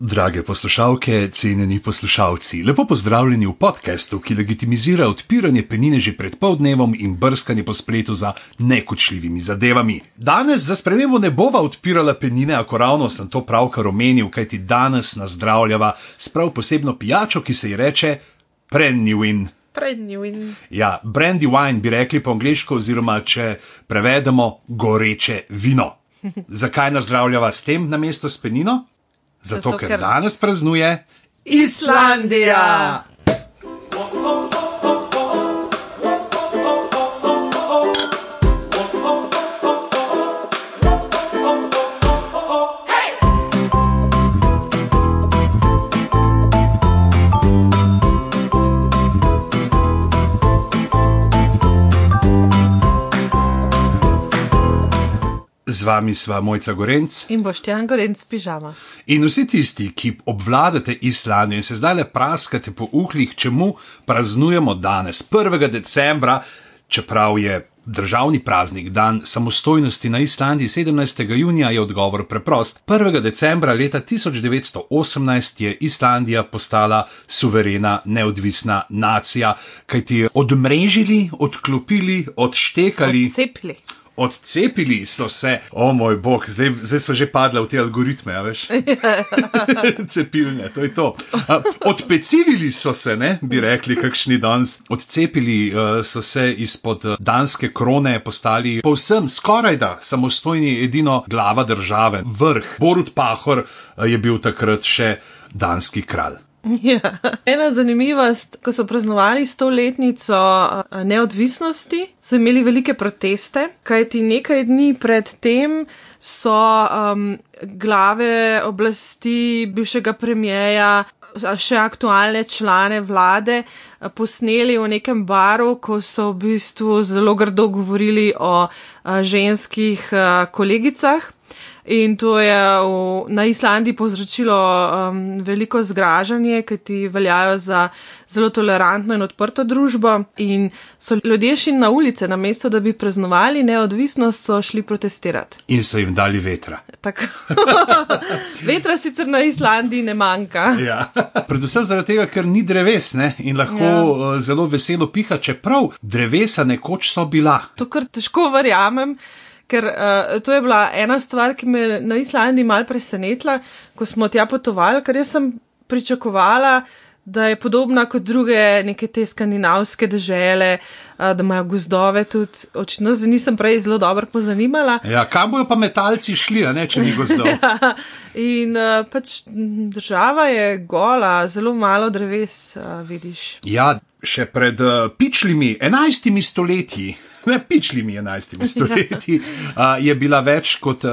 Drage poslušalke, cenjeni poslušalci, lepo pozdravljeni v podkastu, ki legitimizira odpiranje penine že pred poldnevom in brskanje po spletu za nekočljivimi zadevami. Danes za spremembo ne bova odpirala penine, a ravno sem to pravkar omenil, kajti danes nas zdravljava s prav posebno pijačo, ki se ji reče Prenniwin. Prenniwin. Ja, brandy wine bi rekli po angliško, oziroma če prevedemo goreče vino. Zakaj nas zdravljava s tem namesto s penino? Zato, ker- danes praznuje Islandija! Z vami sva Mojca Gorenc In boštjan gorenc pižama. in vsi tisti, ki obvladate Islandijo in se zdaj le praskate po uhlih, čemu praznujemo danes, 1. decembra, čeprav je državni praznik, dan samostojnosti na Islandiji 17. junija, je odgovor preprost. 1. decembra leta 1918 je Islandija postala suverena, neodvisna nacija, kajti odmrežili, odklopili, odštekali. Cepli. Odcepili so se, o moj bog, zdaj, zdaj smo že padli v te algoritme, a veš? Cepilne, to je to. Odpecivili so se, ne, bi rekli, kakšni danes. Odcepili uh, so se izpod eh, danske krone, postali povsem, skoraj da samostojni, edino glava države, vrh. Borut Pahor uh, je bil takrat še danski kralj. Ja. Ena zanimivost, ko so praznovali stoletnico a, neodvisnosti, so imeli velike proteste, kajti nekaj dni pred tem so um, glave oblasti bivšega premijeja, a še aktualne člane vlade a, posneli v nekem baru, ko so v bistvu zelo grdo govorili o a, ženskih a, kolegicah. In to je v, na Islandiji povzročilo um, veliko zgražanje, ker ti veljajo za zelo tolerantno in odprto družbo. In so ljudje šli na ulice, namesto da bi praznovali neodvisnost, so šli protestirati. In so jim dali vetra. Tako. Vetra sicer na Islandiji ne manjka. Ja. Predvsem zaradi tega, ker ni dreves ne? in lahko ja. Ja. zelo veselo piha, čeprav drevesa nekoč so bila. To kar težko verjamem. Ker uh, to je bila ena stvar, ki me je na Islandiji mal presenetila, ko smo tja potovali, ker jaz sem pričakovala, da je podobna kot druge neke te skandinavske dežele, uh, da imajo gozdove tudi. Očitno se nisem prej zelo dobro pozanimala. Ja, kam bojo pa metalci šli, ne če ni gozdov? In uh, pač država je gola, zelo malo dreves, uh, vidiš. Ja, še pred uh, pičlimi enajstimi stoletji. Ne, pičlimi enajstimi stoletji uh, je bila več kot uh,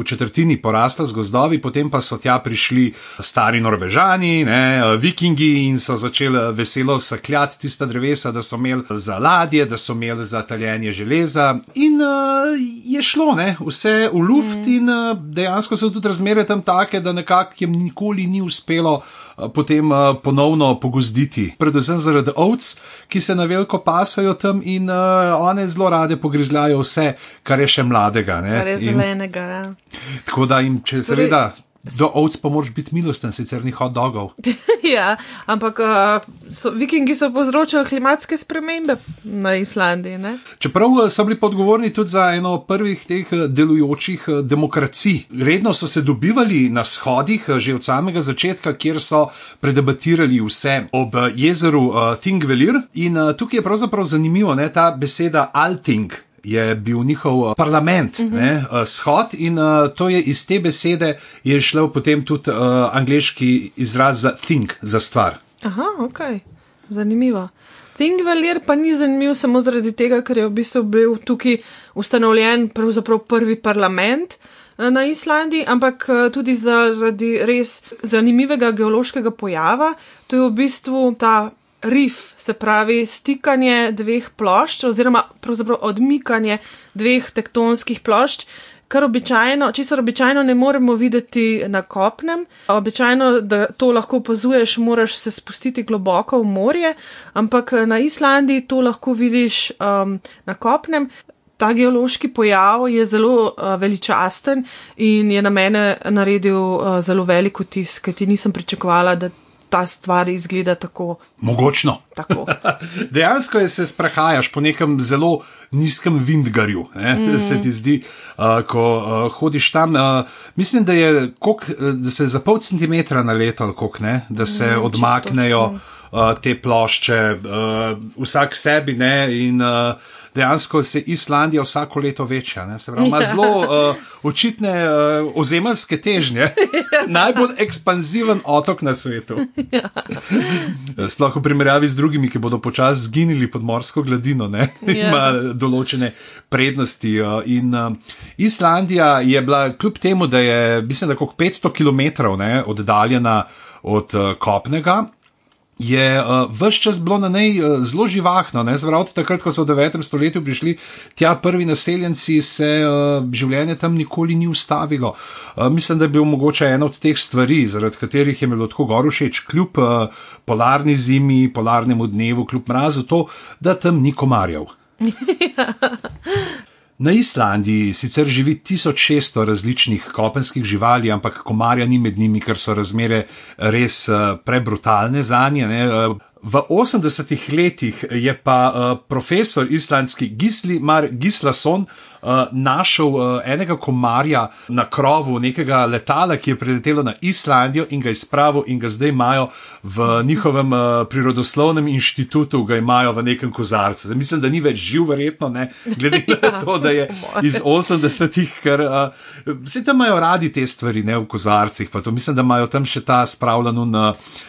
v četrtini porasta z gozdovi, potem pa so tja prišli stari Norvežani, ne, vikingi in so začeli veselo sakljati tista drevesa, da so imeli za ladje, da so imeli za taljenje železa. In uh, je šlo ne, vse v luft, mm. in uh, dejansko so tudi razmere tam take, da nekako jim nikoli ni uspelo potem ponovno pogozditi. Predvsem zaradi ovc, ki se na veliko pasajo tam in one zelo rade pogrizljajo vse, kar je še mladega. ne. Kar je In zelenega. Ja. Tako da jim, če Torej, seveda. Do ovc pa moraš biti milosten, sicer ni hot dogov. ja, ampak uh, so, vikingi so povzročali klimatske spremembe na Islandiji. Ne? Čeprav eh, so bili podgovorni tudi za eno prvih teh eh, delujočih demokracij. Redno so se dobivali na shodih že od samega začetka, kjer so predebatirali vse ob jezeru uh, Thingvellir. In uh, tukaj je pravzaprav zanimivo, ne, ta beseda Alting. Je bil njihov eh, parlament, uh -huh. ne, eh, shod, in uh, to je iz te besede je šlo potem tudi uh, angliški izraz za think, za stvar. Aha, ok, zanimivo. Thingvellir pa ni zanimiv samo zaradi tega, ker je v bistvu bil tukaj ustanovljen prvi parlament na Islandiji, ampak tudi zaradi res zanimivega geološkega pojava. To je v bistvu ta rif, se pravi stikanje dveh plošč oziroma pravzaprav odmikanje dveh tektonskih plošč. Kar običajno, česar običajno ne moremo videti na kopnem. Običajno, da to lahko opazuješ, moraš se spustiti globoko v morje, ampak na Islandiji to lahko vidiš um, na kopnem. ta geološki pojav je zelo uh, veličasten in je na mene naredil uh, zelo velik vtis, ker ti nisem pričakovala, da ta stvar izgleda tako. Mogočno. Tako. Dejansko je se sprehajaš po nekem zelo nizkem vindgarju. Mm. Se ti zdi, uh, ko uh, hodiš tam. Uh, mislim, da, je, kok, da se za pol centimetra na leto, kok, ne, da se mm, odmaknejo uh, te plošče, uh, vsak sebi. Ne, in, uh, dejansko se Islandija vsako leto večja. Pravi, ima ja. zelo uh, očitne uh, ozemeljske težnje, najbolj ekspanziven otok na svetu. Ja. Sploh v primerjavi z drugimi, ki bodo počasi zginili pod morsko gladino, ne? Ja. ima določene prednosti. Uh, in uh, Islandija je bila, kljub temu, da je, mislim, da je 500 km ne, oddaljena od uh, kopnega je uh, vse čas bilo na njej uh, zelo živahno. Zvrati, od takrat, ko so v 9. stoletju prišli tja prvi naseljenci, se uh, življenje tam nikoli ni ustavilo. Uh, mislim, da je bil mogoče ena od teh stvari, zaradi katerih je bilo tako goro všeč, kljub uh, polarni zimi, polarnemu dnevu, kljub mrazu, to, da tam ni komarjev. Na Islandiji sicer živi 1600 različnih kopenskih živali, ampak komarja ni med njimi, ker so razmere res uh, prebrutalne za nje. Uh, v 80-ih letih je pa uh, profesor islandski Gisli Mar Gislason uh, našel uh, enega komarja na krovu nekega letala, ki je priletelo na Islandijo in ga izpravil, in ga zdaj imajo v njihovem uh, prirodoslovnem inštitutu, ga imajo v nekem kozarcu. Zdaj, mislim, da ni več živ, verjetno, ne, glede na ja, to, da je iz 80-ih, ker uh, vsi tam imajo radi te stvari, ne v kozarcih. Mislim, da imajo tam še ta spravljeno na. Uh,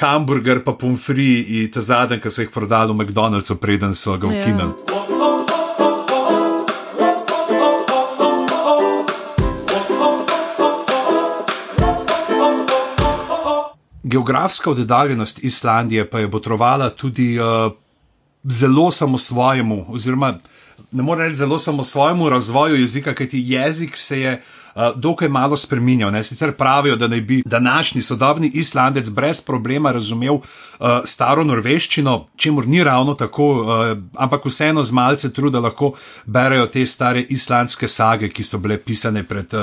hamburger, pa pomfri in ta zadnji, ki so jih prodali v McDonald'su, preden so ga ukinili. Ja. geografska oddaljenost Islandije pa je botrovala tudi uh, zelo samo svojemu, oziroma ne morem reči zelo samo svojemu razvoju jezika, kajti jezik se je uh, dokaj malo spremenjal. Ne? Sicer pravijo, da naj bi današnji sodobni islandec brez problema razumel uh, staro norveščino, čemu ni ravno tako, uh, ampak vseeno z malce truda lahko berejo te stare islandske sage, ki so bile pisane pred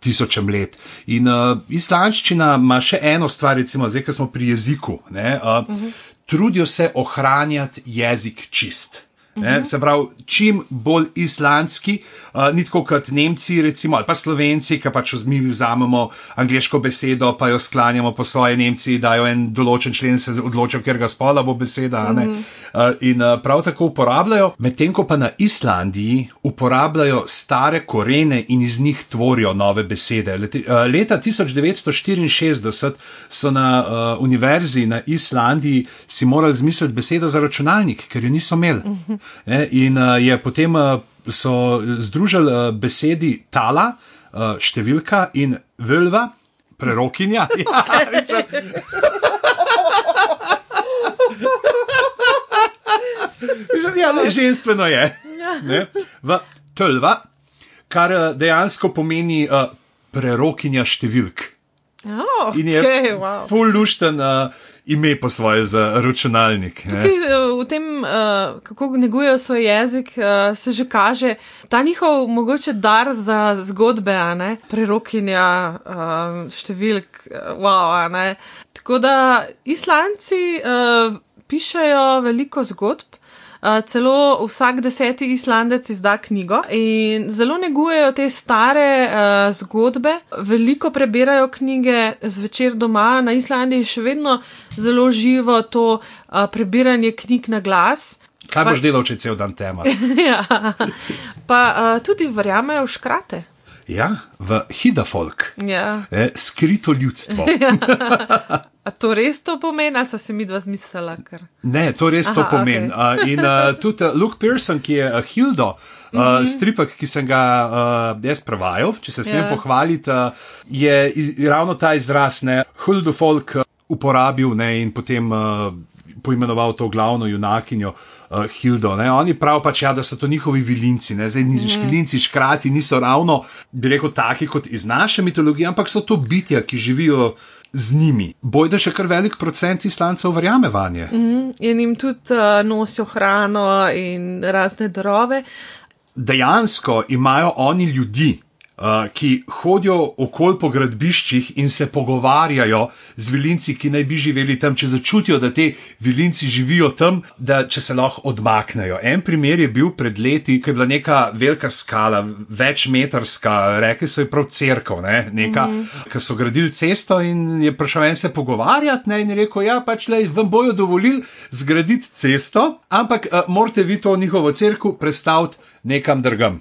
tisočem let. In islandščina ima še eno stvar, recimo, zdaj, ko smo pri jeziku. Ne, uh, uh -huh. Trudijo se ohranjati jezik čist. Ne, se pravi, čim bolj islandski, uh, ni tako kot Nemci, recimo, ali pa Slovenci, ki pač mi vzamemo angliško besedo, pa jo sklanjamo po svoje Nemci, dajo en določen člen, se odločijo, ker ga spola bo beseda. Mm -hmm. uh, in uh, prav tako uporabljajo, medtem ko pa na Islandiji uporabljajo stare korene in iz njih tvorijo nove besede. Leti, uh, leta 1964 so na uh, univerzi na Islandiji si morali zmisliti besedo za računalnik, ker jo niso imeli. Mm -hmm. Ne, in uh, je potem uh, so združili uh, besedi tala, uh, številka in vlva, prerokinja. Ja, ja, ženstveno je. Ne, v tolva, kar dejansko pomeni uh, prerokinja številk. Oh, in je okay, wow. fullušten. Uh, ime po svoje za računalnik. Tukaj, eh, v tem, uh, kako negujejo svoj jezik, uh, se že kaže ta njihov mogoče dar za zgodbe, prerokinja uh, številk, wow. Tako da islanci uh, pišajo veliko zgodb. Celo vsak deseti islandec izda knjigo in zelo negujejo te stare uh, zgodbe, veliko prebirajo knjige zvečer doma. Na Islandiji je še vedno zelo živo to uh, prebiranje knjig na glas. Kaj boš delal, če cel dan tema? ja, pa uh, tudi verjamejo v škrate. Ja, v Hidafolk, ja. eh, skrito ljudstvo. ja. A to res to pomeni, ali se mi dva zmislila? Kar... Ne, to res Aha, to pomeni. Okay. uh, in uh, tudi uh, Luke Pearson, ki je uh, Hildo, uh, mm -hmm. stripek, ki sem ga uh, jaz prevajal, če se smem yeah. Ja. pohvaliti, uh, je iz, ravno ta izraz, ne, Hildo Folk uh, uporabil ne, in potem uh, poimenoval to glavno junakinjo. Uh, Hildo, ne? Oni pravijo, pač, ja, da so to njihovi vilinci. Zdaj, mm. Škilinci, škrati niso ravno, bi rekel, taki kot iz naše mitologije, ampak so to bitja, ki živijo z njimi. Boj, da še kar velik procent islancev verjame vanje. Mm, in jim tudi uh, nosijo hrano in razne drove. dejansko imajo oni ljudi, uh, ki hodijo okoli po gradbiščih in se pogovarjajo z vilinci, ki naj bi živeli tam, če začutijo, da te vilinci živijo tam, da če se lahko odmaknejo. En primer je bil pred leti, ko je bila neka velika skala, večmetrska, rekli so je prav crkva, ne? neka, mm -hmm. ki so gradili cesto in je prišel en se pogovarjati ne? in je rekel: Ja, pač le, vam bojo dovolili zgraditi cesto, ampak uh, morate vi to njihovo crkvo predstaviti nekam drugam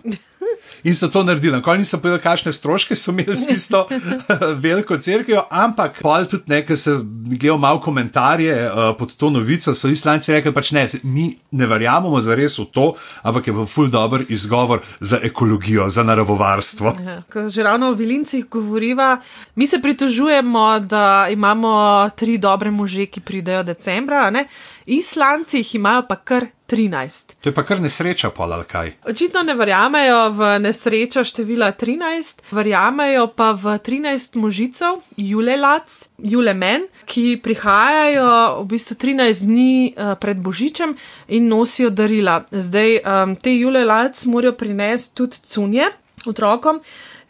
in so to naredili. Nikoli niso povedali, kakšne stroške so imeli s tisto veliko crkvijo, ampak pol tudi nekaj se gledal malo komentarje uh, pod to novico, so islanci rekli, pač ne, mi ne verjamemo za res v to, ampak je pa ful dobr izgovor za ekologijo, za naravovarstvo. Ja, že ravno o vilincih govoriva, mi se pritožujemo, da imamo tri dobre može, ki pridejo decembra, ne? Islanci jih imajo pa kar 13. To je pa kar nesreča, pa ali kaj. Očitno ne verjamejo v nesrečo števila 13, verjamejo pa v 13 možicov, Julelac, Julemen, ki prihajajo v bistvu 13 dni uh, pred Božičem in nosijo darila. Zdaj um, te Julelac morajo prinesti tudi cunje otrokom.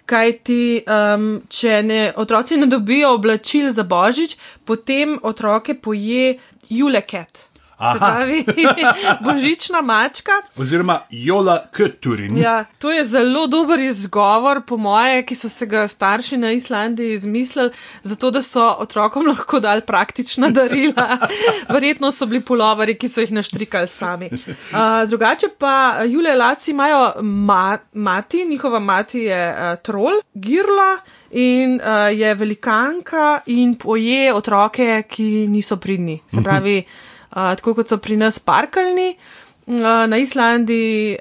Kaj ti, um, če ne, otroci ne dobijo oblačil za božič, potem otroke poje juleket. Pravi, božična mačka. Oziroma, jola kuturin. Ja, to je zelo dober izgovor, po moje, ki so se ga starši na Islandiji izmislili, zato da so otrokom lahko dali praktična darila. Verjetno so bili polovari, ki so jih naštrikali sami. Uh, drugače pa, Julija Laci imajo ma mati, njihova mati je uh, trol, girla. In uh, je velikanka in poje otroke, ki niso pridni. Se pravi, tako kot so pri nas parkalni, uh, na Islandiji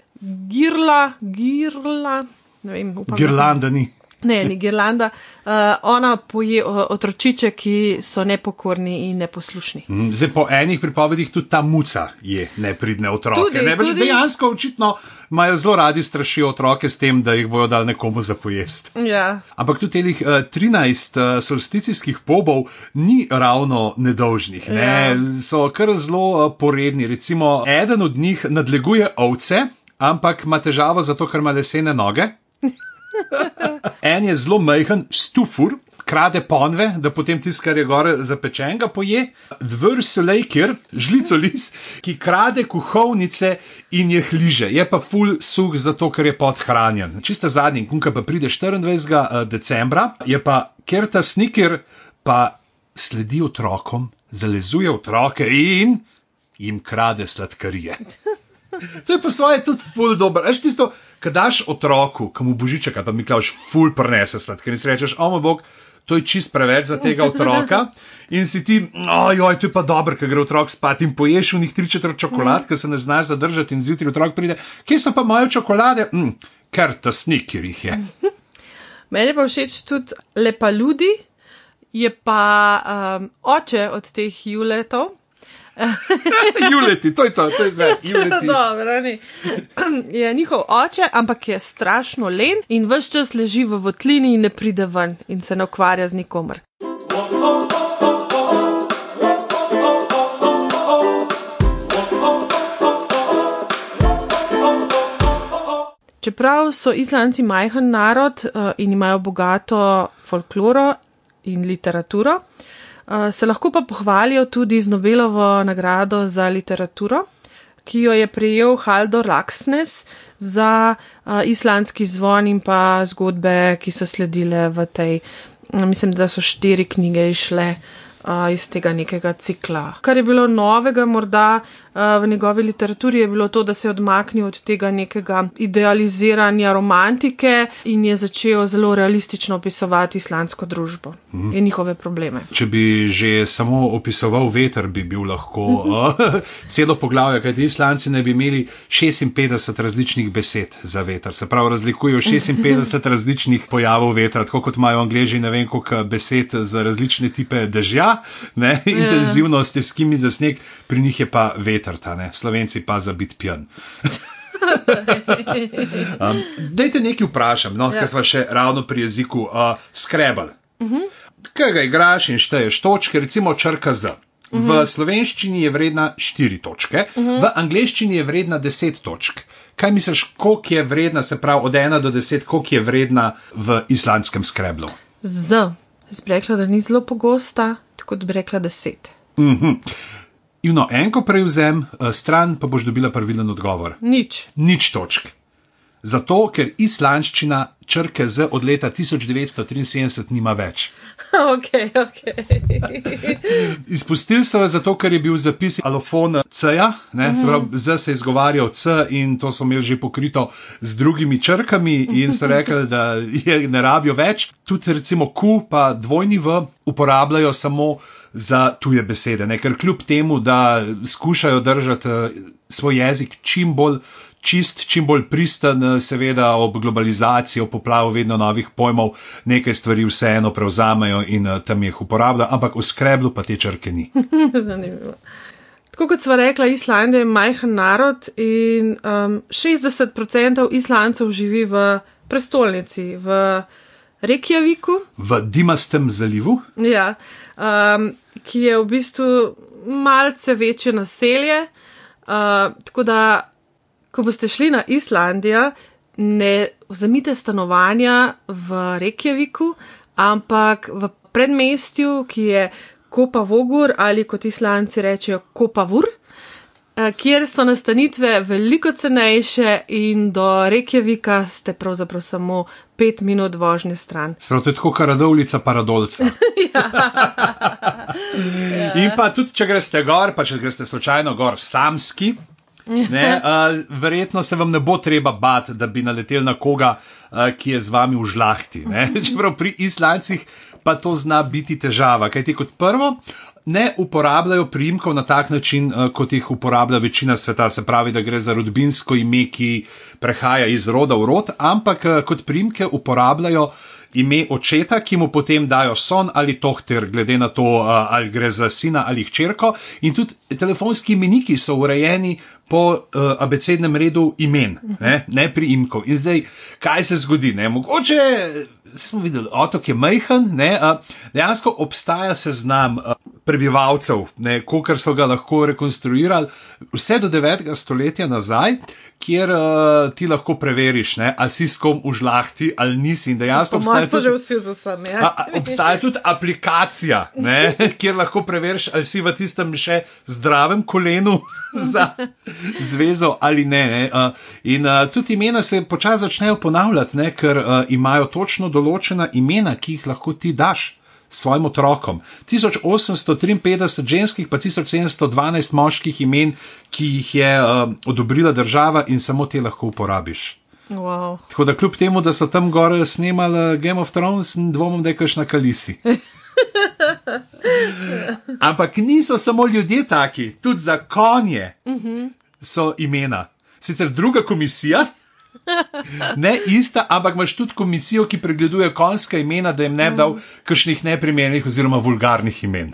girla, girla, vem, upam. Girlanda ni. Ne, ni Girlanda. Uh, ona poje otročiče, ki so nepokorni in neposlušni. Mm, zdaj, po enih pripovedih tudi ta muca je nepridne otroke. Tudi, ne, tudi... Dejansko, očitno imajo zelo radi strašijo otroke s tem, da jih bojo dali nekomu za pojest. Ja. Ampak tudi teh uh, 13 uh, solsticijskih pobov ni ravno nedolžnih. Ne? Ja. So kar zelo uh, poredni. Recimo, eden od njih nadleguje ovce, ampak ima težavo zato, ker ima lesene noge. En je zelo majhen, stufur, krade ponve, da potem tisto, kar je gore zapečenega, poje. Dvrsulejkir, žlico lis, ki krade kuhovnice in jih liže. Je pa full suh zato, ker je podhranjen. Čista zadnji, kunka pa pride 24. Eh, decembra, je pa kerta snikir, pa sledi otrokom, zalezuje otroke in jim krade sladkarije. To je pa svoje tudi full dobro. Eš tisto, kad daš otroku, ki mu božiček, pa mi klaš full prenese sladkar in si rečeš, o moj bog, to je čist preveč za tega otroka. In si ti, ojoj, to je pa dobro, ker gre otrok spat in poješ v njih tri četrt čokolad, ker se ne znaš zadržati in zjutraj otrok pride, kje so pa moje čokolade? Mm, ker ta snikir jih je. Meni pa všeč tudi lepa ljudi, je pa um, oče od teh juletov. Juleti, to je to, to je zdaj. Dobro, ni. Je njihov oče, ampak je strašno len in vse čas leži v votlini in ne pride ven in se ne ukvarja z nikomer. Čeprav so Islandci majhen narod uh, in imajo bogato folkloro in literaturo, Eh, se lahko pa pohvalijo tudi z Nobelovo nagrado za literaturo, ki jo je prejel Haldor Laksnes za uh, islandski zvon in pa zgodbe, ki so sledile v tej, mislim, da so štiri knjige išle uh, iz tega nekega cikla. Kar je bilo novega morda v njegovi literaturi je bilo to, da se je odmaknil od tega nekega idealiziranja romantike in je začel zelo realistično opisovati islandsko družbo mm. in njihove probleme. Če bi že samo opisoval veter, bi bil lahko uh, celo poglavje, kajti islanci ne bi imeli 56 različnih besed za veter. Se pravi, razlikujejo 56 različnih pojavov vetra, tako kot imajo angliži, ne vem koliko besed za različne tipe dežja, ne, ja. intenzivnosti, s kimi za sneg, pri njih je pa veter vetrta, ne? slovenci pa za biti pijan. um, dajte nekaj vprašam, no, ja. ker smo še ravno pri jeziku uh, skrebal. Uh -huh. Kaj ga igraš in šteješ točke, recimo črka Z. uh -huh. v slovenščini je vredna 4 točke, uh -huh. v angleščini je vredna 10 točk. Kaj misliš, koliko je vredna, se pravi od 1 do 10, koliko je vredna v islandskem skreblu? Z. Jaz bi rekla, da ni zelo pogosta, tako da bi rekla 10. In no, enko prevzem, eh, stran pa boš dobila pravilen odgovor. Nič. Nič točk. Zato, ker islandščina črke z od leta 1973 nima več. ok, ok. Izpustili so jo zato, ker je bil zapis alofona C-ja, ne, se pravi, Z se je izgovarjal C in to so imeli že pokrito z drugimi črkami in so rekli, da je ne rabijo več. Tudi recimo Q pa dvojni V uporabljajo samo za tuje besede, ne, ker kljub temu, da skušajo držati eh, svoj jezik čim bolj čist, čim bolj pristan, eh, seveda ob globalizaciji, ob poplavu vedno novih pojmov, nekaj stvari vseeno prevzamejo in eh, tam jih uporabljajo, ampak v skreblu pa te črke ni. Zanimivo. Tako kot sva rekla, Islandija je majhen narod in um, 60% Islandcev živi v prestolnici, v Reykjaviku, V Dimastem zalivu, ja, um, ki je v bistvu malce večje naselje. Uh, tako da, ko boste šli na Islandijo, ne vzemite stanovanja v Reykjaviku, ampak v predmestju, ki je Kopa Vogur ali kot islanci rečejo Kopa Vur. eh, Kjer so nastanitve veliko cenejše, in do Reykjavika ste pravzaprav samo pet minut vožnje stran. Sprav, to je tako karadovlica paradolca. In pa tudi, če greste gor, pa če greste slučajno gor samski. Ne, uh, verjetno se vam ne bo treba bati, da bi naletel na koga, uh, ki je z vami v žlahti. ne. Čeprav pri Islandcih pa to zna biti težava. Kaj ti kot prvo? Ne uporabljajo primkov na tak način, eh, kot jih uporablja večina sveta, se pravi, da gre za rodbinsko ime, ki prehaja iz roda v rod, ampak eh, kot primke uporabljajo ime očeta, ki mu potem dajo son ali tohter, glede na to, a, ali gre za sina ali hčerko. In tudi telefonski imeniki so urejeni po uh, abecednem redu imen, ne, ne priimkov. In zdaj, kaj se zgodi? Ne? Mogoče, saj smo videli, otok je majhen, ne, a, dejansko obstaja seznam prebivalcev, kolikor so ga lahko rekonstruirali, vse do 9. stoletja nazaj, kjer uh, ti lahko preveriš, ne, ali si s kom v žlahti ali nisi. In dejansko obstaja tudi, vsem. Ja. a, obstaja tudi aplikacija, ne, kjer lahko preveriš, ali si v tistem še zdravem kolenu za zvezo ali ne. ne. Uh, in uh, tudi imena se počasi začnejo ponavljati, ne, ker uh, imajo točno določena imena, ki jih lahko ti daš. Svojim otrokom. 1853 ženskih, pa 1712 moških imen, ki jih je uh, odobrila država, in samo te lahko uporabiš. Wow. Tako da kljub temu, da so tam gore snemali Game of Thrones, dvomim, da je kašna kalisi. Ampak niso samo ljudje taki, tudi za konje so imena. Sicer druga komisija, ne ista, ampak imaš tudi komisijo, ki pregleduje konjska imena, da jim ne bi dal kakšnih neprimernih oziroma vulgarnih imen.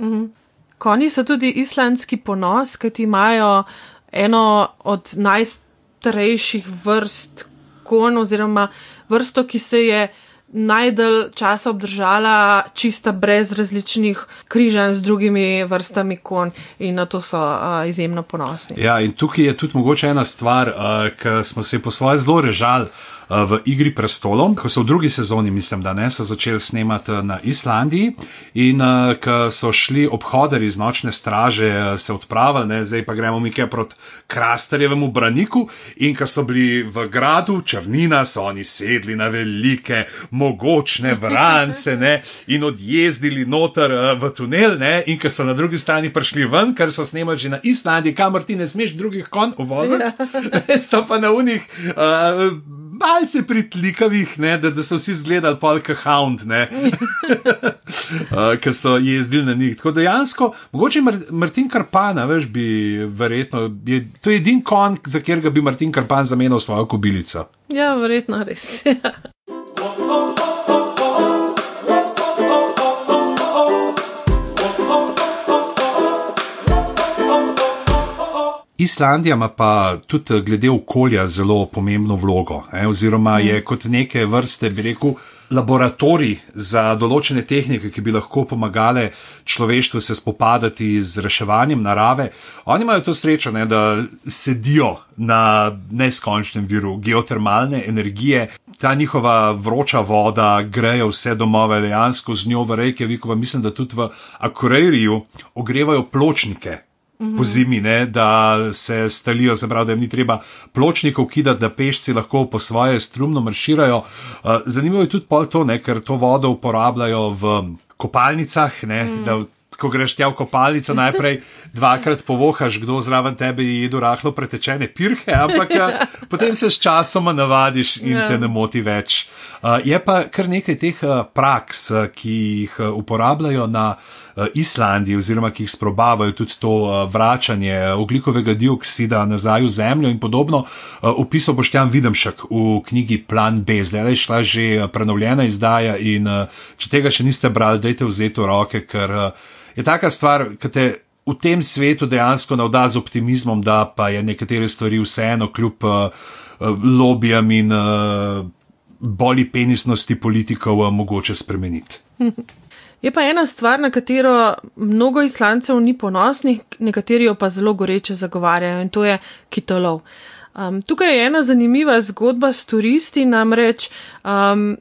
Konji so tudi islandski ponos, kajti imajo eno od najstarejših vrst konj, oziroma vrsto, ki se je najdalj časa obdržala čista brez različnih križanj z drugimi vrstami konj in na to so a, izjemno ponosni. Ja, in tukaj je tudi mogoče ena stvar, uh, ki smo se po svoje zelo režali uh, v Igri prestolov, ko so v drugi sezoni, mislim, da ne, so začeli snemati uh, na Islandiji in uh, ko so šli obhodari iz nočne straže, se odpravili, ne, zdaj pa gremo mi kaj proti Krastarjevemu braniku in ko so bili v gradu Črnina, so oni sedli na velike, mogočne vrance ne, in odjezdili noter v tunel, ne, in ko so na drugi strani prišli ven, ker so snemali že na Islandiji, kamor ti ne smeš drugih konj uvoziti, ja. so pa na unih. Uh, Malce pritlikavih, ne, da, da so vsi izgledali polka hound, uh, ki so jezdili na njih. Tako dejansko, mogoče Mar Martin Karpana, veš, bi verjetno, je, to je edini konj, za katerega bi Martin Karpan zamenjal svojo kobilico. Ja, verjetno res. Ja. Islandija ima pa tudi glede okolja zelo pomembno vlogo, eh, oziroma je kot neke vrste, bi rekel, laboratorij za določene tehnike, ki bi lahko pomagale človeštvu se spopadati z reševanjem narave. Oni imajo to srečo, ne, da sedijo na neskončnem viru geotermalne energije. Ta njihova vroča voda greje vse domove, dejansko z njo v Reykjaviku, pa mislim, da tudi v Akureyju ogrevajo pločnike po zimi, ne, da se stalijo, zaprav, da jim ni treba pločnikov kidati, da pešci lahko po svoje strumno marširajo. Uh, zanimivo je tudi to, ne, ker to vodo uporabljajo v kopalnicah, ne, mm. da ko greš tja v kopalnico, najprej dvakrat povohaš, kdo zraven tebe je jedel rahlo pretečene pirhe, ampak potem se s časoma navadiš in yeah. te ja. ne moti več. Uh, je pa kar nekaj teh praks, ki jih uporabljajo na Eh, Islandiji, oziroma ki jih sprobavajo tudi to eh, vračanje oglikovega dioksida nazaj v zemljo in podobno, eh, opisal Boštjan Videmšek v knjigi Plan B. Zdaj je šla že prenovljena izdaja in če tega še niste brali, dajte vzeti v roke, ker je taka stvar, ki te. V tem svetu dejansko navda z optimizmom, da pa je nekatere stvari vseeno, kljub uh, lobijam in uh, boli penisnosti politikov, uh, mogoče spremeniti. Je pa ena stvar, na katero mnogo islancev ni ponosnih, nekateri jo pa zelo goreče zagovarjajo in to je kitolov. Um, tukaj je ena zanimiva zgodba s turisti, namreč um,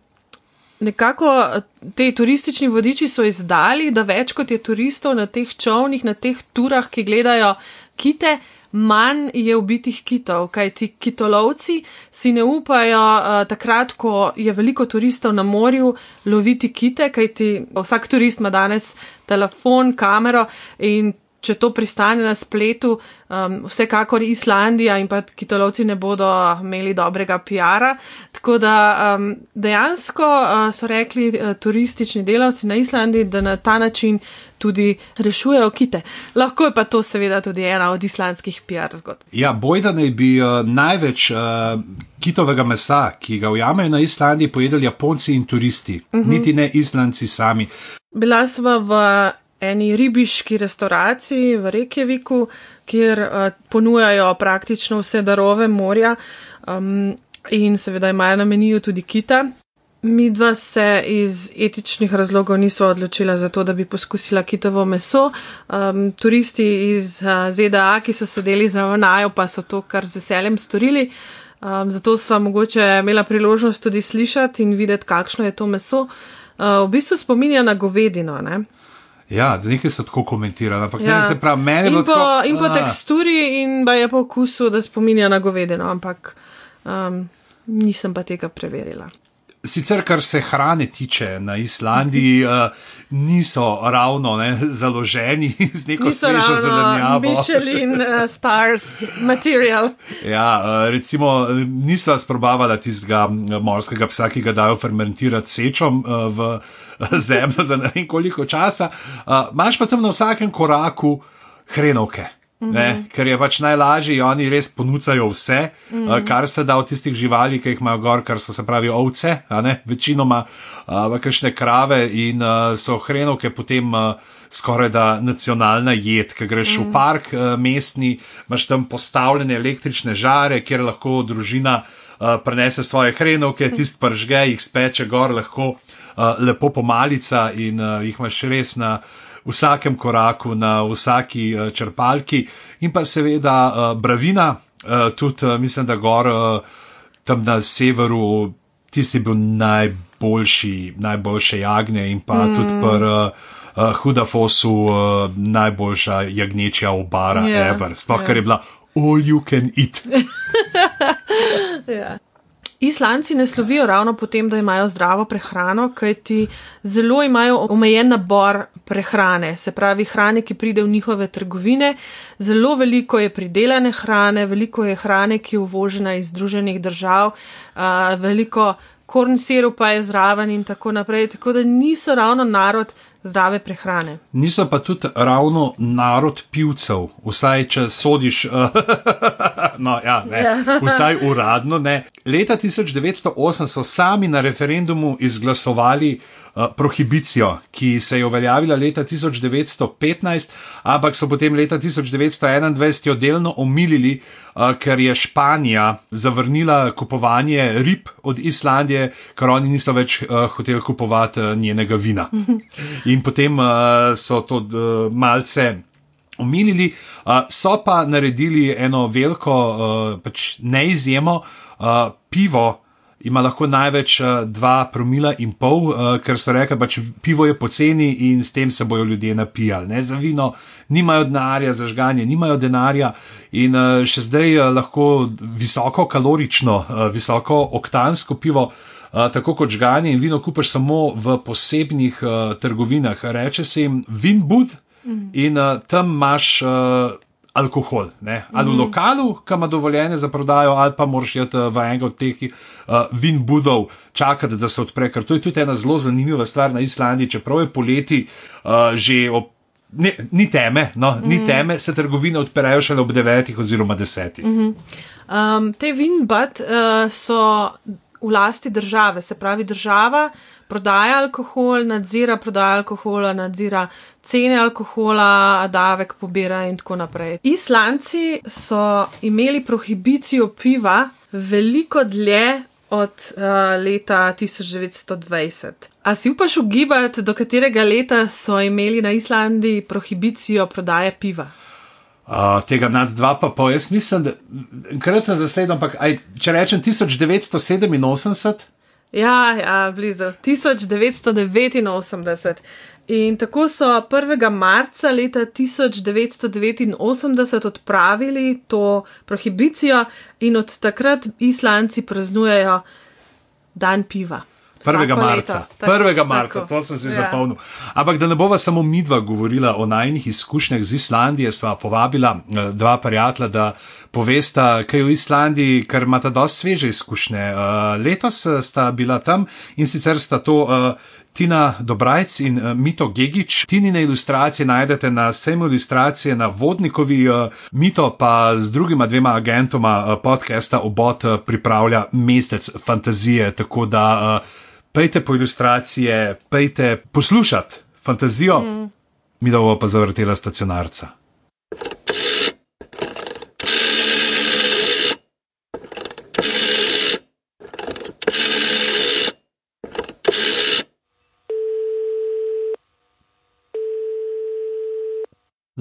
nekako te turistični vodiči so izdali, da več kot je turistov na teh čovnih, na teh turah, ki gledajo kite, manj je ubitih kitov, kaj ti kitolovci si ne upajo uh, takrat, ko je veliko turistov na morju, loviti kite, kaj ti vsak turist ima danes telefon, kamero in če to pristane na spletu, um, vsekakor Islandija in pa kitolovci ne bodo imeli dobrega PR-a. Tako da um, dejansko uh, so rekli uh, turistični delavci na Islandiji, da na ta način tudi rešujejo kite. Lahko je pa to seveda tudi ena od islandskih PR zgodb. Ja, bojda naj bi uh, največ uh, kitovega mesa, ki ga ujamejo na Islandiji, pojedali Japonci in turisti, uh mhm. -huh. niti ne Islandci sami. Bila sva v eni ribiški restauraciji v Reykjaviku, kjer uh, ponujajo praktično vse darove morja um, in seveda imajo na meniju tudi kita. Mi dva se iz etičnih razlogov nismo odločila za to, da bi poskusila kitovo meso. Um, turisti iz uh, ZDA, ki so sedeli zraven najo, pa so to kar z veseljem storili. Um, zato sva mogoče imela priložnost tudi slišati in videti, kakšno je to meso. Uh, v bistvu spominja na govedino. Ne? Ja, nekaj so tako komentirali, ampak ja. ne, se pravi, meni je to. Tako, in po teksturi, in pa je po okusu, da spominja na govedino, ampak um, nisem pa tega preverila. Sicer, kar se hrane tiče na Islandiji, uh, niso ravno ne, založeni z neko svežo zelenjavo. Michelin, uh, stars, material. Ja, uh, recimo, nisva sprobavala tistega morskega psa, ki ga dajo fermentirati sečom uh, v zemljo za ne vem koliko časa. Uh, Máš pa tam na vsakem koraku hrenovke. Mm -hmm. Ker je pač najlažje, oni res ponujajo vse, mm -hmm. kar se da od tistih živali, ki jih imajo gor, kar so se pravi ovce, večinoma uh, kakšne krave in uh, so hrenovke potem uh, skoraj da nacionalna jed, ki greš mm -hmm. v park uh, mestni, imaš tam postavljene električne žare, kjer lahko družina uh, prenese svoje hrenovke, tist pržge, jih speče gor, lahko uh, lepo pomalica in uh, jih imaš res na vsakem koraku, na vsaki uh, črpalki, in pa seveda uh, bravina, uh, tudi mislim, da gor tam na severu, tisti bil najboljši, najboljše jagne in pa mm. tudi pr. Uh, Huda fosu, uh, najboljša jagnečja obara, yeah, ja, ever, sploh yeah. ker je bila all you can eat. yeah. Islanci ne slovijo ravno po tem, da imajo zdravo prehrano, kajti zelo imajo omejen nabor prehrane, se pravi hrane, ki pride v njihove trgovine. Zelo veliko je pridelane hrane, veliko je hrane, ki je uvožena iz Združenih držav, uh, veliko korn sirupa je zraven in tako naprej. Tako da niso ravno narod zdrave prehrane. Niso pa tudi ravno narod pivcev, vsaj če sodiš, no, ja, ne, Ja. vsaj uradno. Ne. Leta 1908 so sami na referendumu izglasovali prohibicijo, ki se je uveljavila leta 1915, ampak so potem leta 1921 jo delno omilili, uh, ker je Španija zavrnila kupovanje rib od Islandije, ker oni niso več uh, hoteli kupovati njenega vina. In potem so to malce. Omilili, so pa naredili eno veliko, pač neizjemo, pivo ima lahko največ uh, dva promila in pol, uh, ker so rekli, pač pivo je poceni in s tem se bojo ljudje napijali. Ne? Za vino nimajo denarja, za žganje nimajo denarja in uh, še zdaj lahko visoko kalorično, visoko oktansko pivo. Uh, tako kot žganje in vino kupaš samo v posebnih uh, trgovinah. Reče se jim Vinbud, In uh, tam imaš uh, alkohol, ne? ali v lokalu, ki ima dovoljenje za prodajo, ali pa moraš iti v enega od teh uh, vin budov, čakati, da se odpre. Ker to je tudi ena zelo zanimiva stvar na Islandiji, čeprav je poleti uh, že ob. Ne, ni teme, no, mm. ni teme, se trgovine odpirajo šele ob devetih oziroma desetih. Mm -hmm. Um, te vinbad uh, so v lasti države, se pravi, država prodaja alkohol, nadzira prodajo alkohola, nadzira cene alkohola, davek pobira in tako naprej. Islanci so imeli prohibicijo piva veliko dlje od uh, leta 1920. A si upaš ugibati, do katerega leta so imeli na Islandiji prohibicijo prodaje piva? Uh, tega nad dva, pa pol. Jaz mislim, da krat sem zasledil, ampak aj, če rečem 1987, Ja, ja, blizu 1989. In tako so 1. marca leta 1989 odpravili to prohibicijo, in od takrat Islanci praznujejo dan piva. 1. Vsako marca. leto. Tako, 1. marca, tako. to sem si Ja. zapomnil. Ampak da ne bova samo midva govorila o najnih izkušnjah z Islandije, sva povabila eh, dva prijatelja, da povesta, kaj v Islandiji, ker imata dosti sveže izkušnje. Eh, Letos eh, sta bila tam in sicer sta to. Eh, Tina Dobrajc in uh, Mito Gigič. Tinine ilustracije najdete na sejmu ilustracije na Vodnikovi, uh, Mito pa z drugima dvema agentoma uh, podcasta Obot pripravlja mesec fantazije, tako da pejte po ilustracije, pejte poslušati fantazijo, mm. mi da bo pa zavrtela stacionarca.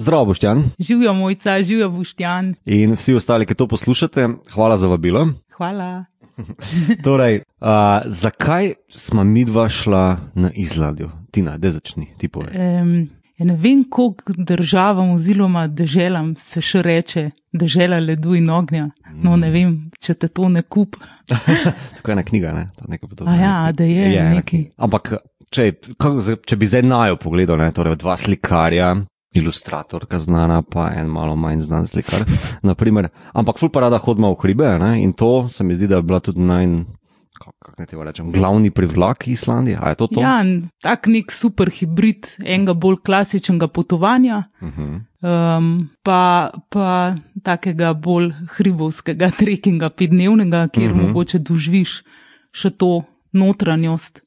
Zdravo, Boštjan Živijo mojca, živijo Boštjan. in vsi ostali, ki to poslušate, hvala za vabilo. Hvala. Torej, uh, zakaj smo mi dva šla na Islandijo? Tina, da začni, ti povej. Um, ja ne vem, koliko državam oziroma deželam se še reče dežela ledu in ognja. No, ne vem, če te to ne kup. Tako je ena knjiga, ne? To je nekaj podobnega. Ja, da je ena nekaj. Ampak, če, kako, z- če bi zdaj najo pogledal, ne, torej dva slikarja. Ilustratorka znana, pa en malo manj znan slikar. naprimer. Ampak ful parada hodimo v hribe ne? in to se mi zdi, da je bila tudi naj, kako naj tega rečem, glavni privlak Islandije. A je to to? Ja, tak nek super hibrid enega bolj klasičnega potovanja, Uh -huh. um, pa, pa takega bolj hribovskega trekinga, petdnevnega, kjer uh Mhm. -huh. mogoče doživiš še to notranjost.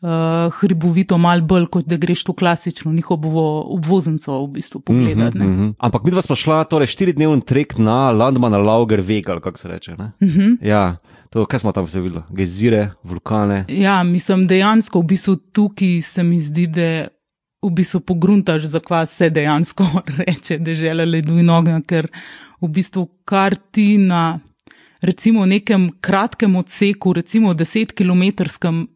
Uh, hribovito, malo bolj kot da greš to klasično njihovo obvoznico v bistvu pogledati. Uh Uh -huh. Ampak mi dva smo šla, torej štiridnevni trek na Landmana Lauger Veg, ali kako se reče. Ne? -huh. Ja, to, kaj smo tam vse videli? Gezire, vulkane. Ja, mislim, dejansko v bistvu tukaj se mi zdi, da v bistvu pogruntaš, zakaj se dejansko reče, da žele ledu in ognja, ker v bistvu kar ti na recimo nekem kratkem odseku, recimo deset kilometrskem,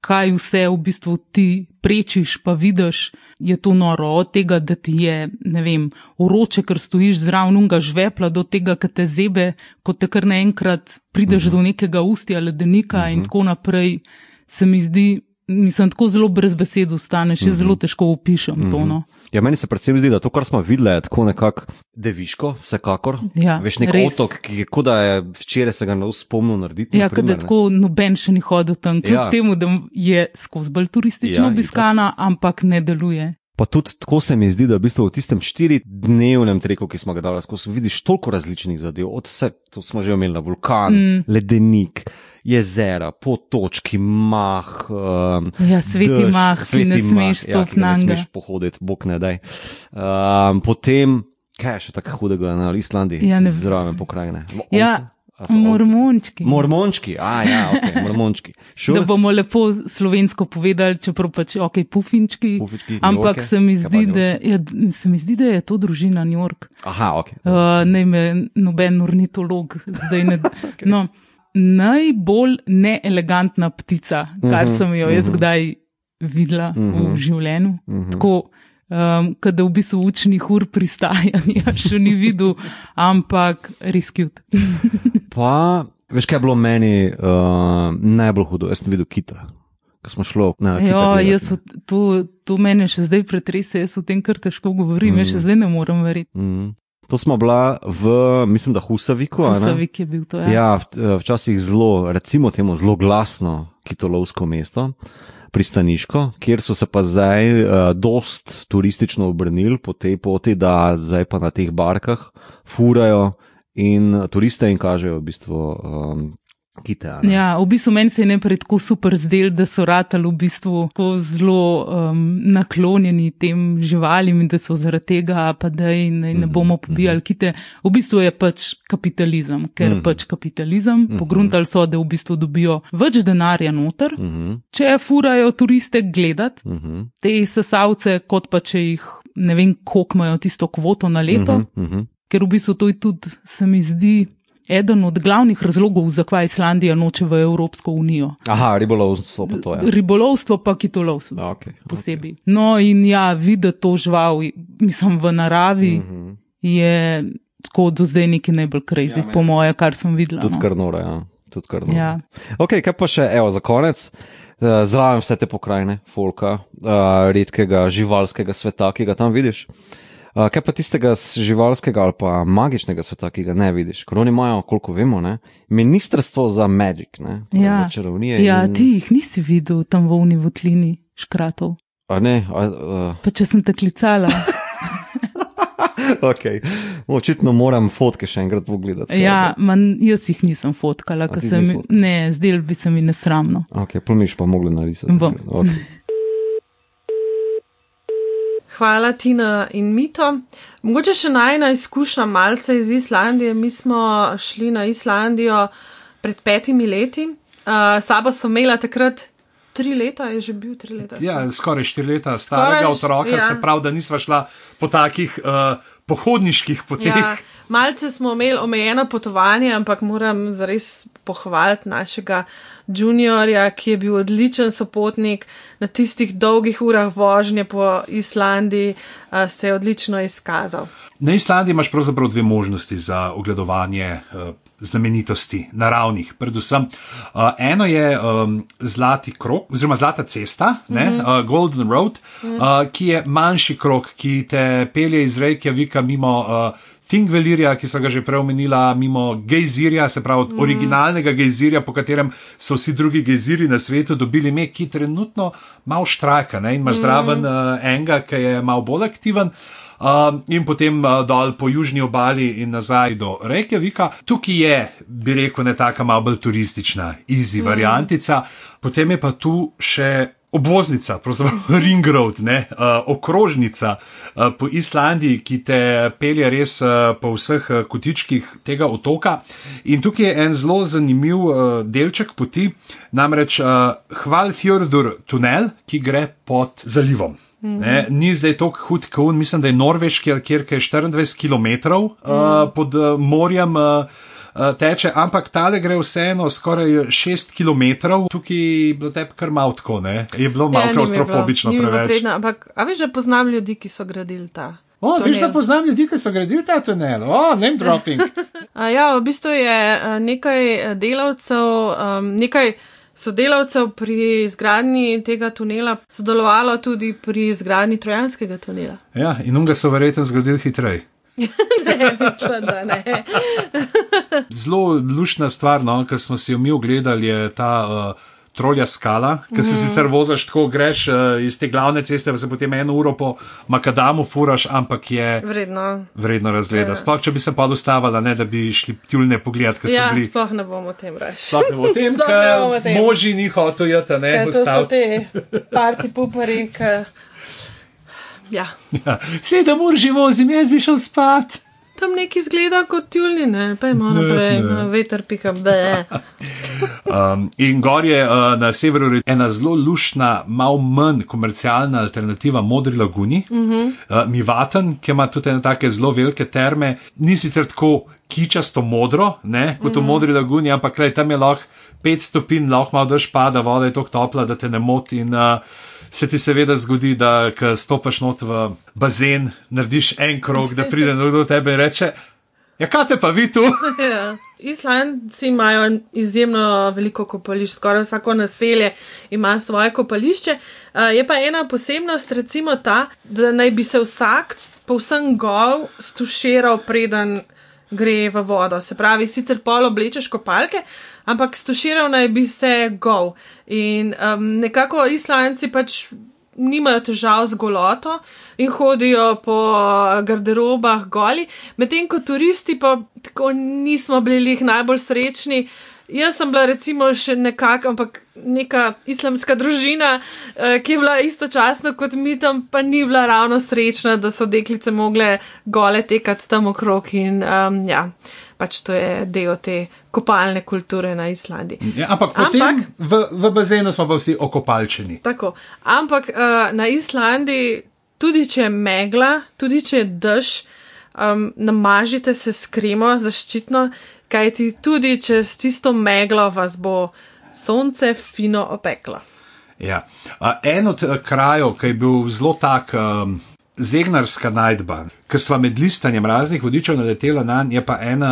kaj vse v bistvu ti prečiš, pa vidiš, je to noro. Od tega, da ti je, ne vem, uroče, ker stojiš zraven unga žvepla, do tega, da te zebe, ko te kar naenkrat prideš uh -huh. do nekega ustja ledenika uh -huh. in tako naprej, se mi zdi, mislim, tako zelo brez besed ostaneš, mm -hmm. zelo težko opišem mm -hmm. to. No. Ja, meni se predvsem zdi, da to, kar smo videli, je tako nekako deviško, vsekakor. Ja, Veš, nek res. otok, ki je kot da je včeraj se ga ne spomnil narediti. Ja, kot da tako noben še ni hodil tam, kljub Ja. temu, da je skozi bolj turistično ja, obiskana, ampak ne deluje. Pa tudi tako se mi zdi, da v bistvu v tistem štiridnevnem treku, ki smo ga dali skozi, vidiš toliko različnih zadev. Od vse, to smo že omenili, vulkan, mm. ledenik, jezera, potočki, mah. Um, Ja, sveti dež, mah, ki ne smeš ja, ki ga Ne smeš pohoditi, bog ne daj. Um, potem, kaj je še tako hudega na Islandiji? Ja, ne- Zraven pokrajine. Mo- Ja? Mormončki. Mormončki, a ja, ok, mormončki. Šul? Da bomo lepo slovensko povedali, čeprav pač ok, pufinčki. Pufinčki, ampak se mi, zdi, da, ja, se mi zdi, da je to družina New York. Aha, ok. Uh, ne me noben ornitolog zdaj ne. okay. no, najbolj neelegantna ptica, kar Mhm, sem jo jaz mhm. kdaj videla Mhm. v življenju. Mhm. Tako, um, kada v bistvu učnih ur pristajanja še ni videl, ampak res cute. Pa, veš, kaj je bilo meni uh, najbolj hudo? Jaz sem videl kita, ko smo šli na kita. Ja, jaz, to, to mene še zdaj pretrese, jaz o tem kar težko govorim, mm. jaz še zdaj ne morem verjeti. Mm. To smo bila v, mislim, da Husaviku. a ne? Savik je bil to. Ja. Ja, v- včasih zelo, recimo temu, zelo glasno kitolovsko mesto, pristaniško, kjer so se pa zdaj uh, dost turistično obrnili po tej poti, da zdaj pa na teh barkah furajo in turiste jim kažejo v bistvu um, kite. a ne. Ja, v bistvu meni se je najprej tako super zdel, da so ratali v bistvu tako zelo um, naklonjeni tem živalim in da so zaradi tega, pa da ne, ne bomo pobijali kite. V bistvu je pač kapitalizem, ker Mhm. pač kapitalizem, pogruntali so, da v bistvu dobijo več denarja noter, Mhm, če furajo turiste gledat mhm, te sesavce, kot pa če jih ne vem, koliko imajo tisto kvoto na leto. mhm, mhm. ker v bistvu to je tudi, se mi zdi, eden od glavnih razlogov, zakaj Islandija noče v Evropsko unijo. Aha, ribolovstvo pa to je. Ribolovstvo pa kitolovstvo. Okay, Posebej. No, in ja, videti to žival, mislim, v naravi Mhm. je tako do zdaj nekaj najbolj crazy, Ja, po moje, kar sem videla. Tudi no. kar nora, ja. Tudi kar nora. Ja. Ok, kaj pa še, evo, za konec. eh, Zraven vse te pokrajine, folka, uh, redkega živalskega sveta, ki ga tam vidiš. Uh, kaj pa tistega živalskega ali pa magičnega sveta, ki ga ne vidiš? Ker oni imajo, koliko vemo, ne, ministrstvo za magic, ne, torej Ja. za čarovnije. ja, in, ti jih nisi videl tam v uni votlini škratov. A ne, a, uh, Pa če sem te klicala. ok. Očitno moram fotke še enkrat pogledati. ja, man, jaz jih nisem fotkala, ker ti se nisi mi, fotkala? ne, zdel bi se mi nesramno. Ok, plomiš pa mogli narisati. Bom. Okay. Hvala, Tina in Mito. Mogoče še najna izkušnja malce iz Islandije. Mi smo šli na Islandijo pred petimi leti. Uh, sabo sem imela takrat tri leta, je že bil tri leta. Ja, skoraj štiri leta starega Skoraj, otroka, ja. se pravi, da nisva šla po takih uh, pohodniških poteh. Ja, malce smo imeli omejeno potovanje, ampak moram zares pohvaliti našega juniorja, ki je bil odličen sopotnik na tistih dolgih urah vožnje po Islandiji, uh, se je odlično izkazal. Na Islandiji imaš pravzaprav dve možnosti za ogledovanje uh, znamenitosti, naravnih. Predvsem uh, eno je um, Zlati krok, oziroma Zlata cesta, mm -hmm. uh, Golden Road, mm -hmm. uh, ki je manjši krok, ki te pelje iz Reykjavika mimo. Uh, Thingvelirja, ki so ga že prej omenila, mimo gejzirja, se pravi od mm. originalnega gejzirja, po katerem so vsi drugi gejziri na svetu dobili ime, ki trenutno malo štrajka ne? in imaš mm. zraven uh, enega, ki je malo bolj aktiven. Um, in potem uh, dol po južni obali in nazaj do Reykjavika. Tukaj je, bi rekel, ne taka malo bolj turistična, easy mm. variantica. Potem je pa tu še obvoznica, pravzaprav ring road, ne, uh, okrožnica uh, po Islandiji, ki te pelje res uh, po vseh uh, kotičkih tega otoka. In tukaj je en zelo zanimiv uh, delček poti, namreč uh, Hvalfjordur tunel, ki gre pod zalivom. Ne, ni zdaj tako hud, kot on, mislim, da je norveški, kjer je 24 km uh, pod uh, morjem. Uh, Teče, ampak tale gre vseeno skoraj 6 km, tukaj je bilo tebi kar malo ne? je bilo malo Ja, klaustrofobično preveč. prijetno, Ampak, a veš, da poznam ljudi, ki so gradili ta. O, veš, tunel? da poznam ljudi, ki so gradili ta tunel, o, name dropping. Ja, v bistvu je nekaj delavcev, um, nekaj sodelavcev pri izgradnji tega tunela sodelovalo tudi pri izgradnji trojanskega tunela. Ja, in unga so verjetno zgradili hitreje. ne, mislim, da ne. Zelo lušna stvar, no, ki smo si jo mi ogledali, je ta uh, trolja skala, ki se mm. sicer voziš tako, greš uh, iz te glavne ceste, pa se potem eno uro po makadamu furaš, ampak je vredno, vredno razgleda. Ja. Sploh, če bi se pa dostavala, ne da bi šli tjulne pogled, ker ja, so bili. Sploh ne bomo o tem reči. Sploh ne bomo o tem, ker moži ni hotel, ja, ne, ostati. Te parti pupari, ki. Ja. Ja. Sedem ur že vozim, jaz bi šel spat. Tam neki zgleda kot tjulni, ne, pa ima naprej, ne, ne. veter piha, be. um, in gor je uh, na severu ena zelo lušna, malo manj komercialna alternativa Modri laguni, uh -huh. uh, Mivaten, ki ima tudi ene take zelo velike terme, ni sicer tako kičasto modro, ne, kot uh -huh. v mhm. Modri laguni, ampak le, tam je lahko 5 stopinj, lahko malo dež pada, voda je tako topla, da te ne moti. In, uh, se ti seveda zgodi, da ko stopiš not v bazen, narediš en krog, da pride nekdo do tebe in reče: Ja, kaj te pa vi tu? Ja. Islandci imajo izjemno veliko kopališč, skoraj vsako naselje ima svoje kopališče. Je pa ena posebnost, recimo ta, da naj bi se vsak povsem gol stuširal, preden gre v vodo. Se pravi, sicer pol oblečeš kopalke, ampak stuširal naj bi se gol. In um, nekako islanci pač nimajo težav z goloto in hodijo po garderobah goli, medtem ko turisti pa tako nismo bili najbolj srečni. Jaz sem bila recimo še nekako, ampak neka islamska družina, eh, ki je bila istočasno kot mi tam, pa ni bila ravno srečna, da so deklice mogle gole tekati tam okrog in um, ja pač to je del te kopalne kulture na Islandiji. Ja, ampak ampak v, v bazenu smo pa vsi okopalčeni. Tako. Ampak uh, na Islandiji, tudi če je megla, tudi če je dež, um, namažite se s kremo zaščitno, kajti tudi čez tisto meglo vas bo sonce fino opeklo. Ja. Uh, en od uh, krajev, ki je bil zelo tak. Um, zegnarska najdba, ki sva med listanjem raznih vodičev naletela na njo, je pa en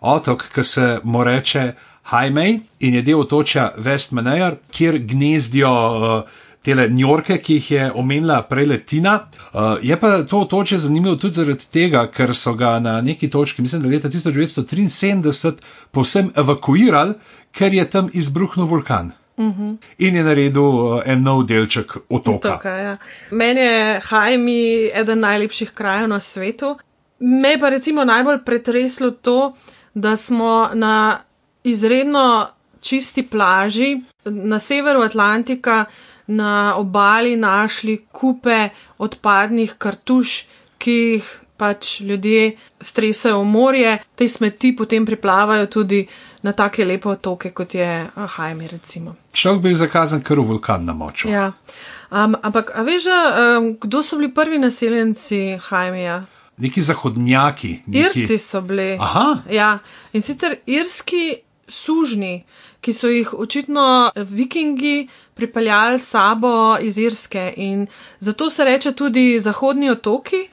otok, ki se mu reče Hajmej in je del otočja Westmanejar, kjer gnezdijo uh, tele njorke, ki jih je omenila prej Letina. Uh, je pa to otočje zanimivo tudi zaradi tega, ker so ga na neki točki, mislim, da leta 1973, povsem evakuirali, ker je tam izbruhnil vulkan. -hmm. In je naredil uh, en nov delček otoka. otoka ja. Meni je Hajmi eden najlepših krajev na svetu. Me pa recimo najbolj pretreslo to, da smo na izredno čisti plaži na severu Atlantika na obali našli kupe odpadnih kartuš, ki jih pač ljudje stresajo v morje, te smeti potem priplavajo tudi na take lepe otoke, kot je Hajmi. Človek bi zakazan kar v vulkan na moču. Ja. Um, ampak, a veš, um, kdo so bili prvi naseljenci Hajmija? Neki zahodnjaki. Neki... Irci so bili. Aha. Ja, in sicer irski sužni, ki so jih očitno vikingi pripeljali sabo iz Irske. In zato se reče tudi zahodni otoki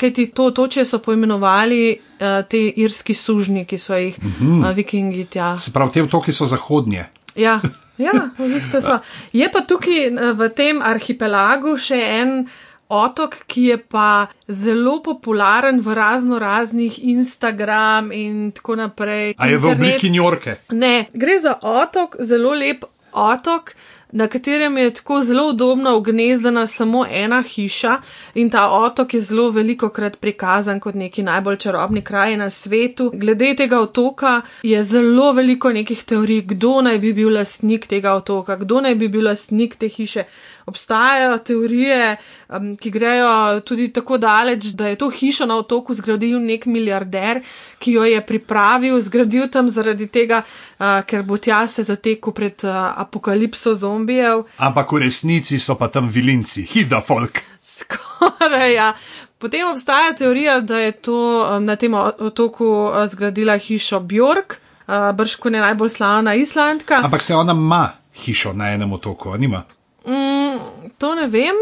kaj ti to toče so poimenovali uh, te irski sužnji, ki so jih mm -hmm. uh, vikingi tja. Se pravi, te otoki so zahodnje. Ja, ja v bistvu so. Je pa tukaj eh, v tem arhipelagu še en. Otok, ki je pa zelo popularen v razno raznih Instagram in tako naprej. A je internet. v obliki Njorke? Ne, gre za otok, zelo lep otok, na katerem je tako zelo udobno ugnezdena samo ena hiša in ta otok je zelo veliko krat prikazan kot neki najbolj čarobni kraj na svetu. Glede tega otoka je zelo veliko nekih teorij, kdo naj bi bil lastnik tega otoka, kdo naj bi bil lastnik te hiše obstajajo teorije, um, ki grejo tudi tako daleč, da je to hišo na otoku zgradil nek milijarder, ki jo je pripravil, zgradil tam zaradi tega, uh, ker bo tja se zatekel pred uh, apokalipso zombijev. Ampak v resnici so pa tam vilinci, hida folk. Skoraj ja. Potem obstaja teorija, da je to um, na tem otoku uh, zgradila hišo Bjork, uh, brško ne najbolj slavna Islandka. Ampak se ona ima hišo na enem otoku, nima. Mm, to ne vem,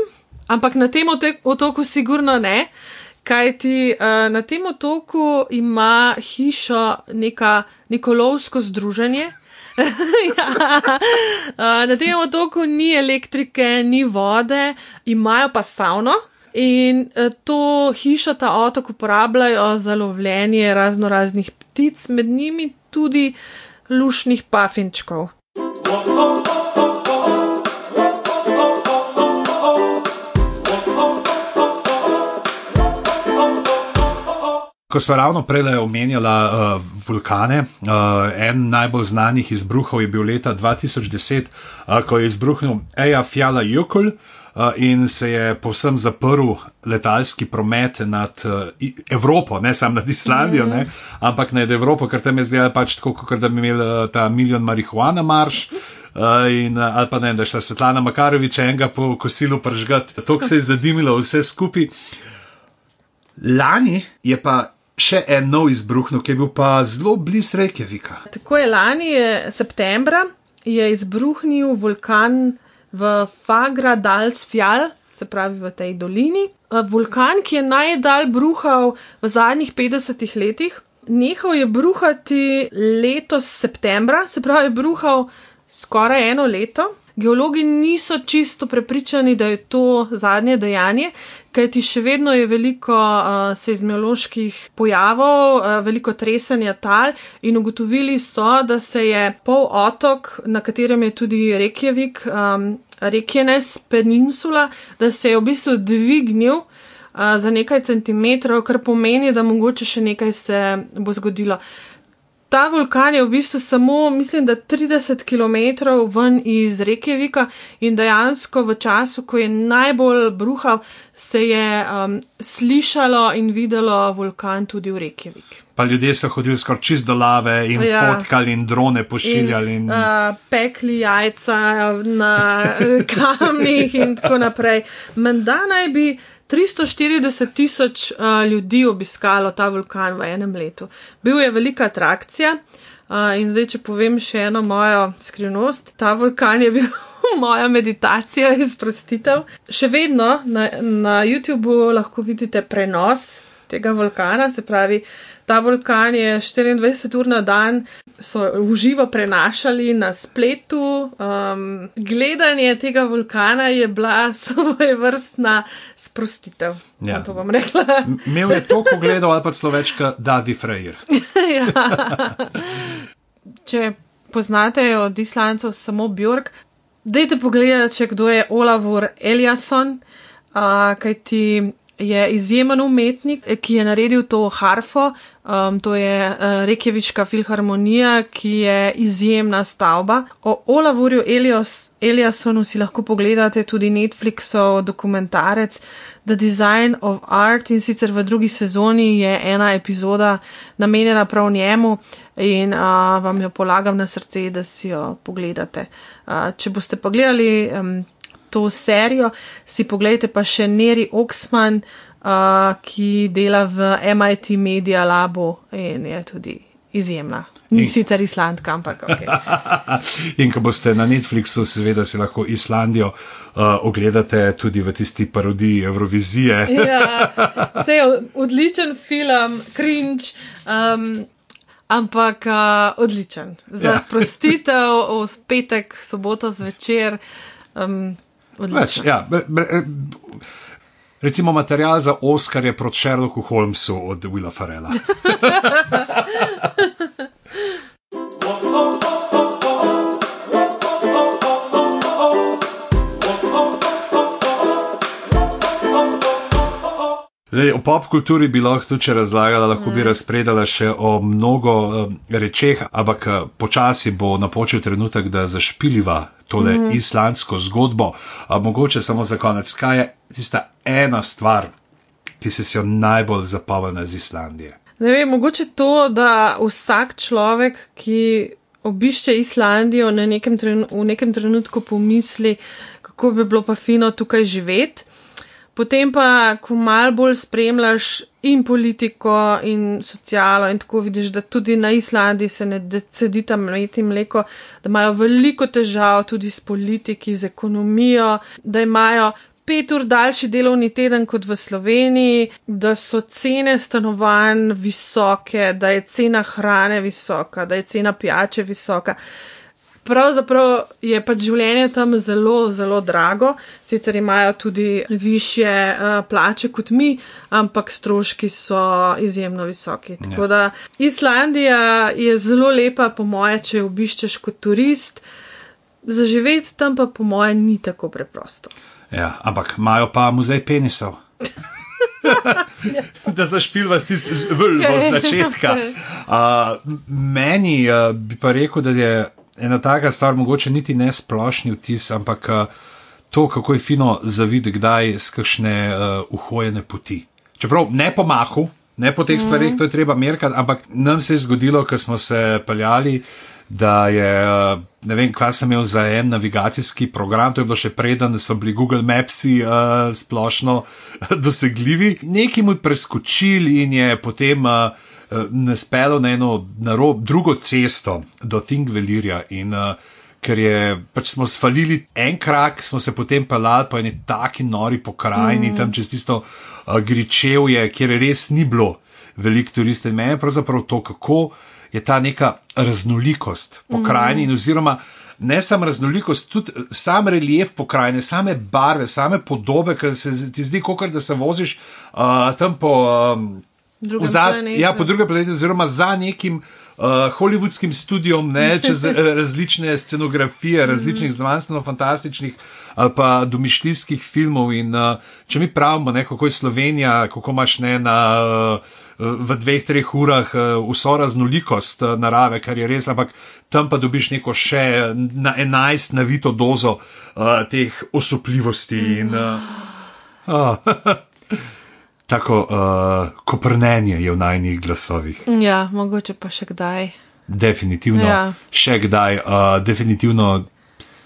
ampak na tem otoku sigurno ne, kajti uh, na tem otoku ima hišo neka, neko lovsko združenje. ja. uh, na tem otoku ni elektrike, ni vode, imajo pa savno. In uh, to hišo ta otok uporabljajo za lovljenje razno raznih ptic, med njimi tudi lušnih pafinčkov. Ko smo ravno prej omenjali uh, vulkane, uh, en najbolj znanih izbruhov je bil leta 2010, uh, ko je izbruhnil Eja Fjala Jukul uh, in se je povsem zaprl letalski promet nad uh, Evropo, ne samo nad Islandijo, mm -hmm. ne, ampak nad Evropo, ker tam je zdaj pač tako, kot da bi imeli ta milijon marihuana marš. Uh, in, ali pa ne, da je šla Svetlana Makarovič enega po kosilu pržgati, to se je zadimilo vse skupaj. Lani je pa še en nov izbruh, ki je bil pa zelo blizu Reykjavika. Tako je lani, je septembra, je izbruhnil vulkan v Fagradalsfjall, se pravi v tej dolini. Vulkan, ki je najdalj bruhal v zadnjih 50 letih, nehal je bruhati letos septembra, se pravi, bruhal skoraj eno leto. Geologi niso čisto prepričani, da je to zadnje dejanje, kajti še vedno je veliko uh, seizmoloških pojavov, uh, veliko tresenja tal in ugotovili so, da se je pol otok, na katerem je tudi Reykjavik, um, Reykjanes peninsula, da se je v bistvu dvignil. Za nekaj centimetrov, kar pomeni, da mogoče še nekaj se bo zgodilo. Ta vulkan je v bistvu samo, mislim, da 30 km ven iz reke Vika in dejansko v času, ko je najbolj bruhal, se je um, slišalo in videlo vulkan tudi v reke Vik. Pa ljudje so hodili skoraj čist do lave in ja. fotkali in drone pošiljali. In, in... Uh, pekli jajca na kamnih in tako naprej. Menda naj bi. 340 tisoč uh, ljudi obiskalo ta vulkan v enem letu. Bil je velika atrakcija. Uh, in zdaj, če povem še eno mojo skrivnost, ta vulkan je bil moja meditacija in sprostitev. Še vedno na, na YouTubu lahko vidite prenos tega vulkana, se pravi, ta vulkan je 24 ur na dan, so uživo prenašali na spletu. Um, gledanje tega vulkana je bila svoje vrstna sprostitev. Ja. To bom rekla. Imel je toliko gledal, ali pa celo več, kot Dadi Frejer. ja. Če poznate od islancev samo Bjork, dajte pogledati, kdo je Olavur Eliasson, uh, kajti je izjemen umetnik, ki je naredil to harfo. Um, to je uh, Rekevička filharmonija, ki je izjemna stavba. O Olavurju Eliasonu si lahko pogledate tudi Netflixov dokumentarec The Design of Art in sicer v drugi sezoni je ena epizoda namenjena prav njemu in uh, vam jo polagam na srce, da si jo pogledate. Uh, če boste pogledali. Um, to serijo, si pogledajte pa še Neri Oxman, uh, ki dela v MIT Media Labu in je tudi izjemna. Ni in... sicer Islandka, ampak. Okay. in ko boste na Netflixu, seveda si lahko Islandijo uh, ogledate tudi v tisti parodiji Eurovizije. ja, vse je odličen film, cringe. Um, Ampak uh, odličen. Za ja. sprostitev v petek, soboto zvečer. Um, Več, ja, bre, bre, recimo material za Oscar je proti Sherlocku Holmesu od Willa Farela. Zdaj, o pop kulturi bi lahko tudi razlagala, lahko bi mm. razpredala še o mnogo uh, rečeh, ampak uh, počasi bo napočil trenutek, da zašpiliva tole mm. islandsko zgodbo. Uh, mogoče samo za konec, kaj je tista ena stvar, ki si jo najbolj zapavljala iz Islandije? Ne vem, mogoče to, da vsak človek, ki obišče Islandijo, nekem v nekem trenutku pomisli, kako bi bilo pa fino tukaj živeti. Potem pa, ko malo bolj spremljaš in politiko, in socialo, in tako vidiš, da tudi na Islandiji se ne cedi tam mleti mleko, da imajo veliko težav tudi s politiki, z ekonomijo, da imajo pet ur daljši delovni teden kot v Sloveniji, da so cene stanovanj visoke, da je cena hrane visoka, da je cena pijače visoka. pravzaprav je pač življenje tam zelo, zelo drago, sicer imajo tudi više uh, plače kot mi, ampak stroški so izjemno visoki. Tako Ja. da Islandija je zelo lepa, po moje, če jo obiščeš kot turist. Zaživeti tam pa, po moje, ni tako preprosto. Ja, ampak imajo pa muzej penisov. da zašpilva tisti vrl od začetka. Uh, meni uh, bi pa rekel, da je ena taka stvar, mogoče niti ne splošni vtis, ampak uh, to, kako je fino zavideti, kdaj z kakšne uh, uhojene poti. Čeprav ne po mahu, ne po teh stvarih, to je treba merkati, ampak nam se je zgodilo, ko smo se peljali. Da je, uh, ne vem, kaj sem imel za en navigacijski program, to je bilo še preden, so bili Google Mapsi uh, splošno dosegljivi. Nekaj mu je preskočil in je potem uh, nas pelil na eno na rob, drugo cesto do Thingvelirja. In uh, ker je, pač smo svalili en krak, smo se potem pelali po eni taki nori pokrajini, mm. tam čez tisto uh, gričevje, kjer res ni bilo veliko turistov. In meni je pravzaprav to, kako je ta neka raznolikost pokrajini, mm. oziroma ne samo raznolikost, tudi sam relief pokrajine, same barve, same podobe, ker se ti zdi, kot da se voziš uh, tam po. Um, Za, ja, po drugem planetu, oziroma za nekim uh, hollywoodskim studiom, ne, čez eh, različne scenografije, različnih znanstveno-fantastičnih ali pa domišljijskih filmov. In uh, če mi pravimo, ne, kako je Slovenija, kako imaš ne na. Uh, V dveh, treh urah uh, vso raznolikost uh, narave, kar je res, ampak tam pa dobiš neko še na enajst navito dozo uh, teh osupljivosti in uh, uh, tako uh, koprnenje je v najnih glasovih. Ja, mogoče pa še kdaj. Definitivno, ja. Še kdaj, uh, definitivno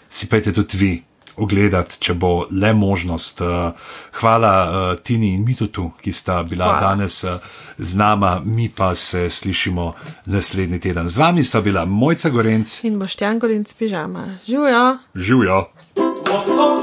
si pejte tudi vi ogledati, če bo le možnost. Uh, hvala uh, Tini in Mitutu, ki sta bila hvala. Danes uh, z nama, mi pa se slišimo naslednji teden. Z vami sta bila Mojca Gorenc, In boš Jankorin s pižama. Živijo! živijo. Oh, oh,